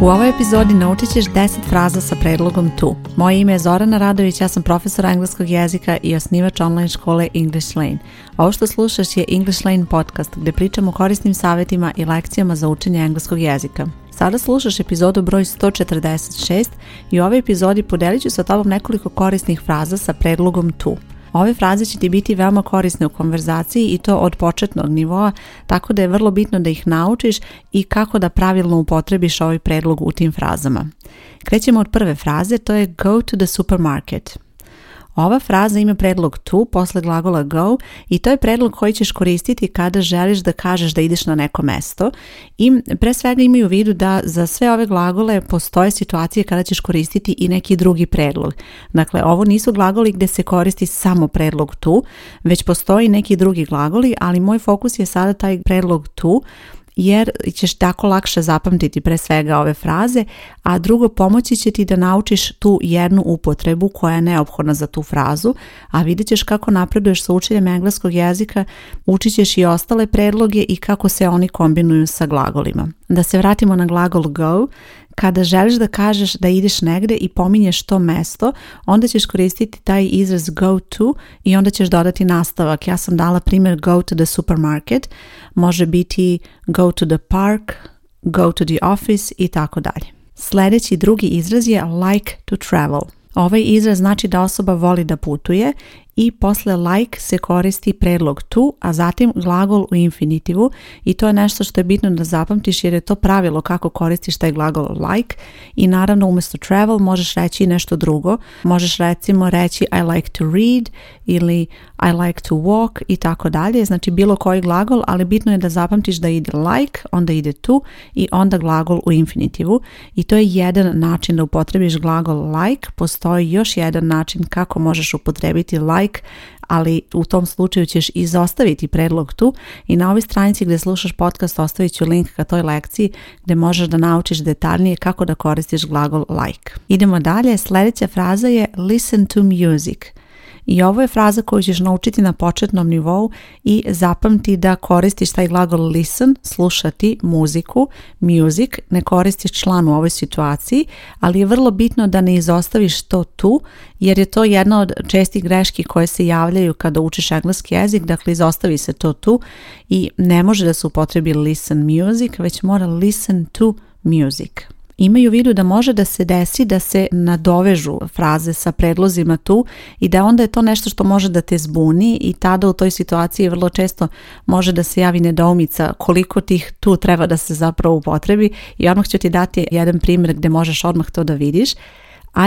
U ovoj epizodi naučit ćeš 10 fraza sa predlogom tu. Moje ime je Zorana Radović, ja sam profesor engleskog jezika i osnivač online škole English Lane. Ovo što slušaš je English Lane podcast gdje pričam o korisnim savjetima i lekcijama za učenje engleskog jezika. Sada slušaš epizodu broj 146 i u ovoj epizodi podelit ću sa tobom nekoliko korisnih fraza sa predlogom tu. Ove fraze će ti biti veoma korisne u konverzaciji i to od početnog nivoa, tako da je vrlo bitno da ih naučiš i kako da pravilno upotrebiš ovaj predlog u tim frazama. Krećemo od prve fraze, to je go to the supermarket. Ova fraza ima predlog to posle glagola go i to je predlog koji ćeš koristiti kada želiš da kažeš da ideš na neko mesto i pre svega imaju u vidu da za sve ove glagole postoje situacije kada ćeš koristiti i neki drugi predlog. Dakle, ovo nisu glagoli gdje se koristi samo predlog to, već postoji neki drugi glagoli, ali moj fokus je sada taj predlog to jer ćeš tako lakše zapamtiti pre svega ove fraze, a drugo pomoći će ti da naučiš tu jednu upotrebu koja je neophodna za tu frazu, a vidjet ćeš kako napreduješ sa učenjem engleskog jezika, učit ćeš i ostale predloge i kako se oni kombinuju sa glagolima. Da se vratimo na glagol go, kada želiš da kažeš da ideš negde i pominješ to mesto, onda ćeš koristiti taj izraz go to i onda ćeš dodati nastavak. Ja sam dala primjer go to the supermarket, može biti go to the park, go to the office i tako dalje. Sljedeći drugi izraz je like to travel. Ovaj izraz znači da osoba voli da putuje i posle like se koristi predlog to, a zatim glagol u infinitivu i to je nešto što je bitno da zapamtiš jer je to pravilo kako koristiš taj glagol like i naravno umjesto travel možeš reći nešto drugo. Možeš recimo reći I like to read ili I like to walk i tako dalje, znači bilo koji glagol, ali bitno je da zapamtiš da ide like, onda ide to i onda glagol u infinitivu i to je jedan način da upotrebiš glagol like, postoji još jedan način kako možeš upotrebiti like ali u tom slučaju ćeš izostaviti predlog tu i na ovoj stranici gdje slušaš podcast ostavit ću link ka toj lekciji gdje možeš da naučiš detaljnije kako da koristiš glagol like. Idemo dalje, sljedeća fraza je listen to music – i ovo je fraza koju ćeš naučiti na početnom nivou i zapamti da koristiš taj glagol listen, slušati muziku, music, ne koristiš član u ovoj situaciji, ali je vrlo bitno da ne izostaviš to tu, jer je to jedna od čestih greški koje se javljaju kada učiš engleski jezik, dakle izostavi se to tu i ne može da se upotrebi listen music, već mora listen to music imaju u vidu da može da se desi da se nadovežu fraze sa predlozima tu i da onda je to nešto što može da te zbuni i tada u toj situaciji vrlo često može da se javi nedoumica koliko tih tu treba da se zapravo upotrebi i odmah ću ti dati jedan primjer gdje možeš odmah to da vidiš.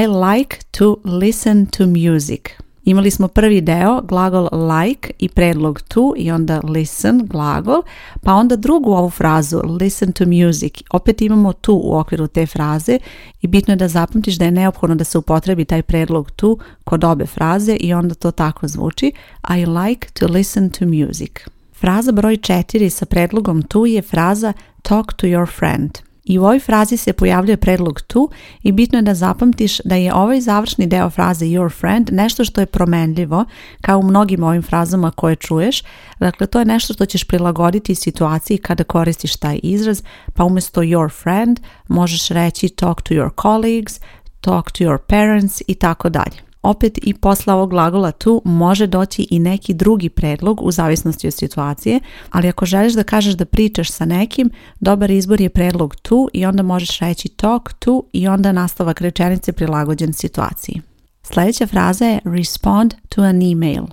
I like to listen to music. Imali smo prvi deo, glagol like i predlog to i onda listen, glagol, pa onda drugu ovu frazu listen to music. Opet imamo tu u okviru te fraze i bitno je da zapamtiš da je neophodno da se upotrebi taj predlog to kod obe fraze i onda to tako zvuči I like to listen to music. Fraza broj četiri sa predlogom tu je fraza talk to your friend. I u ovoj frazi se pojavljuje predlog to i bitno je da zapamtiš da je ovaj završni deo fraze your friend nešto što je promenljivo kao u mnogim ovim frazama koje čuješ. Dakle, to je nešto što ćeš prilagoditi situaciji kada koristiš taj izraz, pa umjesto your friend možeš reći talk to your colleagues, talk to your parents i tako dalje opet i posla ovog glagola tu može doći i neki drugi predlog u zavisnosti od situacije, ali ako želiš da kažeš da pričaš sa nekim, dobar izbor je predlog tu i onda možeš reći talk tu i onda nastavak rečenice prilagođen situaciji. Sljedeća fraza je respond to an email.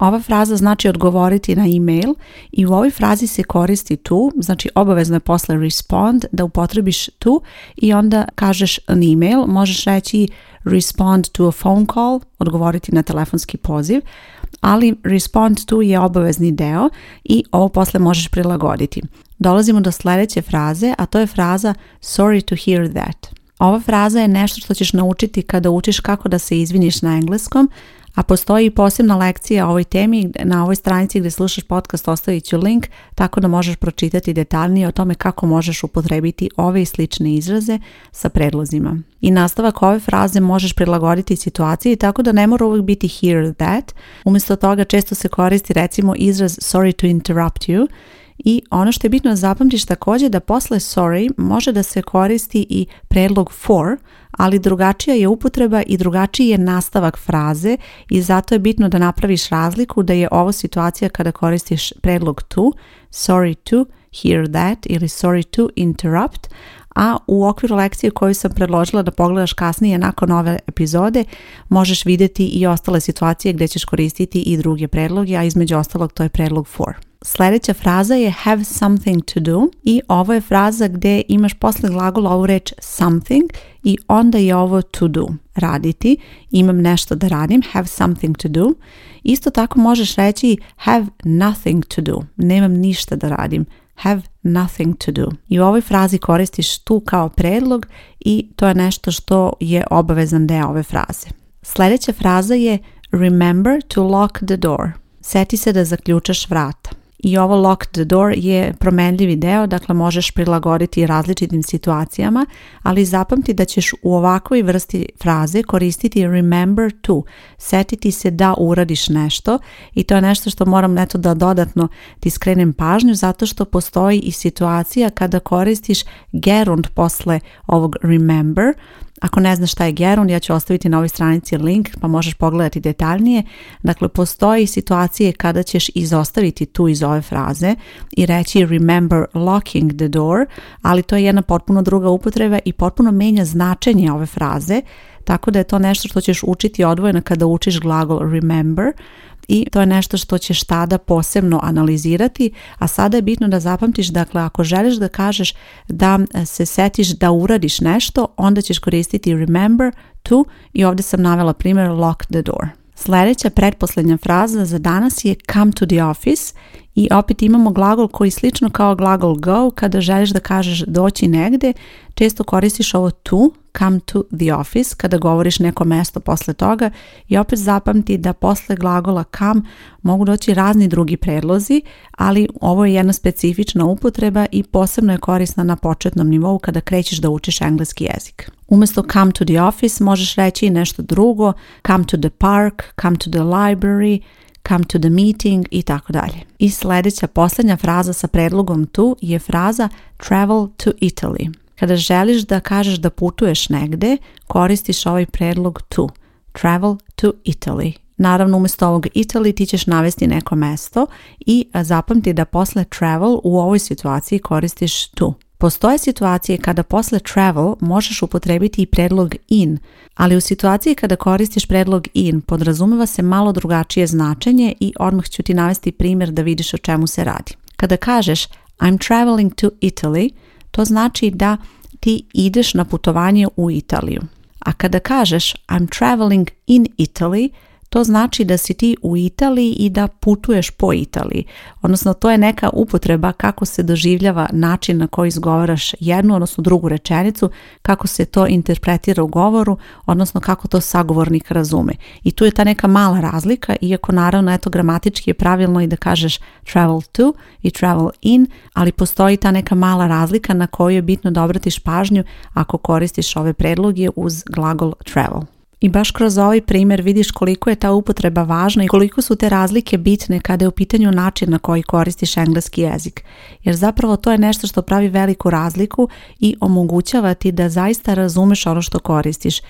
Ova fraza znači odgovoriti na email i u ovoj frazi se koristi tu, znači obavezno je posle respond da upotrebiš tu i onda kažeš an email, možeš reći respond to a phone call, odgovoriti na telefonski poziv, ali respond to je obavezni deo i ovo posle možeš prilagoditi. Dolazimo do sljedeće fraze, a to je fraza sorry to hear that. Ova fraza je nešto što ćeš naučiti kada učiš kako da se izviniš na engleskom, a postoji i posebna lekcija o ovoj temi na ovoj stranici gdje slušaš podcast ostavit ću link tako da možeš pročitati detaljnije o tome kako možeš upotrebiti ove i slične izraze sa predlozima. I nastavak ove fraze možeš prilagoditi situaciji tako da ne mora uvijek biti here or that. Umjesto toga često se koristi recimo izraz sorry to interrupt you i ono što je bitno da zapamtiš također da posle sorry može da se koristi i predlog for, ali drugačija je upotreba i drugačiji je nastavak fraze i zato je bitno da napraviš razliku da je ovo situacija kada koristiš predlog to, sorry to, hear that ili sorry to interrupt, a u okviru lekcije koju sam predložila da pogledaš kasnije nakon ove epizode možeš vidjeti i ostale situacije gdje ćeš koristiti i druge predloge, a između ostalog to je predlog for. Sljedeća fraza je have something to do i ovo je fraza gdje imaš poslije glagola ovu reč something i onda je ovo to do, raditi. Imam nešto da radim, have something to do. Isto tako možeš reći have nothing to do, nemam ništa da radim, have nothing to do. I u ovoj frazi koristiš tu kao predlog i to je nešto što je obavezan deo ove fraze. Sljedeća fraza je remember to lock the door. Seti se da zaključaš vrata i ovo lock the door je promenljivi deo, dakle možeš prilagoditi različitim situacijama, ali zapamti da ćeš u ovakvoj vrsti fraze koristiti remember to, setiti se da uradiš nešto i to je nešto što moram neto da dodatno ti skrenem pažnju zato što postoji i situacija kada koristiš gerund posle ovog remember, ako ne znaš šta je gerund, ja ću ostaviti na ovoj stranici link pa možeš pogledati detaljnije. Dakle, postoji situacije kada ćeš izostaviti tu iz ove fraze i reći remember locking the door, ali to je jedna potpuno druga upotreba i potpuno menja značenje ove fraze, tako da je to nešto što ćeš učiti odvojeno kada učiš glagol remember, i to je nešto što ćeš tada posebno analizirati, a sada je bitno da zapamtiš, dakle ako želiš da kažeš da e, se setiš da uradiš nešto, onda ćeš koristiti remember to i ovdje sam navela primjer lock the door. Sljedeća pretposlednja fraza za danas je come to the office i opet imamo glagol koji slično kao glagol go, kada želiš da kažeš doći negde, često koristiš ovo to, come to the office, kada govoriš neko mesto posle toga i opet zapamti da posle glagola come mogu doći razni drugi predlozi, ali ovo je jedna specifična upotreba i posebno je korisna na početnom nivou kada krećeš da učiš engleski jezik. Umesto come to the office možeš reći i nešto drugo, come to the park, come to the library, come to the meeting i tako dalje. I sljedeća posljednja fraza sa predlogom tu je fraza travel to Italy. Kada želiš da kažeš da putuješ negde, koristiš ovaj predlog to. Travel to Italy. Naravno, umjesto ovog Italy ti ćeš navesti neko mesto i zapamti da posle travel u ovoj situaciji koristiš to. Postoje situacije kada posle travel možeš upotrebiti i predlog in, ali u situaciji kada koristiš predlog in podrazumeva se malo drugačije značenje i odmah ću ti navesti primjer da vidiš o čemu se radi. Kada kažeš I'm traveling to Italy, to znači da ti ideš na putovanje u Italiju. A kada kažeš I'm traveling in Italy, to znači da si ti u Italiji i da putuješ po Italiji. Odnosno to je neka upotreba kako se doživljava način na koji izgovaraš jednu, odnosno drugu rečenicu, kako se to interpretira u govoru, odnosno kako to sagovornik razume. I tu je ta neka mala razlika, iako naravno eto gramatički je pravilno i da kažeš travel to i travel in, ali postoji ta neka mala razlika na koju je bitno da obratiš pažnju ako koristiš ove predloge uz glagol travel. I baš kroz ovaj primjer vidiš koliko je ta upotreba važna i koliko su te razlike bitne kada je u pitanju način na koji koristiš engleski jezik. Jer zapravo to je nešto što pravi veliku razliku i omogućava ti da zaista razumeš ono što koristiš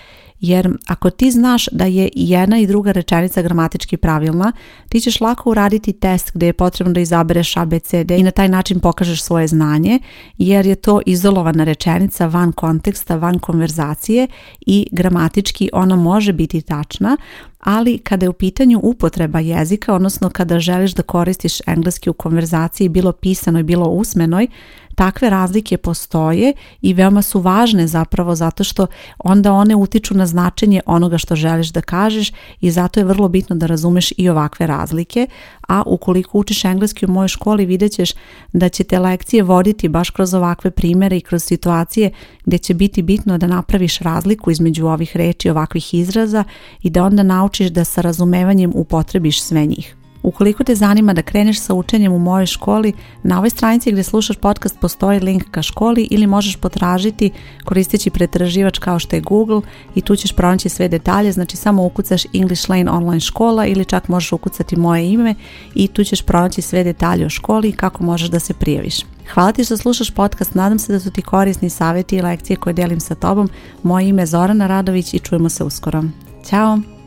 jer ako ti znaš da je jedna i druga rečenica gramatički pravilna, ti ćeš lako uraditi test gdje je potrebno da izabereš ABCD i na taj način pokažeš svoje znanje, jer je to izolovana rečenica van konteksta, van konverzacije i gramatički ona može biti tačna, ali kada je u pitanju upotreba jezika, odnosno kada želiš da koristiš engleski u konverzaciji bilo pisanoj, bilo usmenoj, takve razlike postoje i veoma su važne zapravo zato što onda one utiču na značenje onoga što želiš da kažeš i zato je vrlo bitno da razumeš i ovakve razlike, a ukoliko učiš engleski u mojoj školi vidjet ćeš da će te lekcije voditi baš kroz ovakve primere i kroz situacije gdje će biti bitno da napraviš razliku između ovih reči, ovakvih izraza i da onda naučiš naučiš da sa razumevanjem upotrebiš sve njih. Ukoliko te zanima da kreneš sa učenjem u mojoj školi, na ovoj stranici gdje slušaš podcast postoji link ka školi ili možeš potražiti koristeći pretraživač kao što je Google i tu ćeš pronaći sve detalje, znači samo ukucaš English Lane online škola ili čak možeš ukucati moje ime i tu ćeš pronaći sve detalje o školi i kako možeš da se prijaviš. Hvala ti što slušaš podcast, nadam se da su ti korisni savjeti i lekcije koje delim sa tobom. Moje ime je Zorana Radović i čujemo se uskoro. Ćao!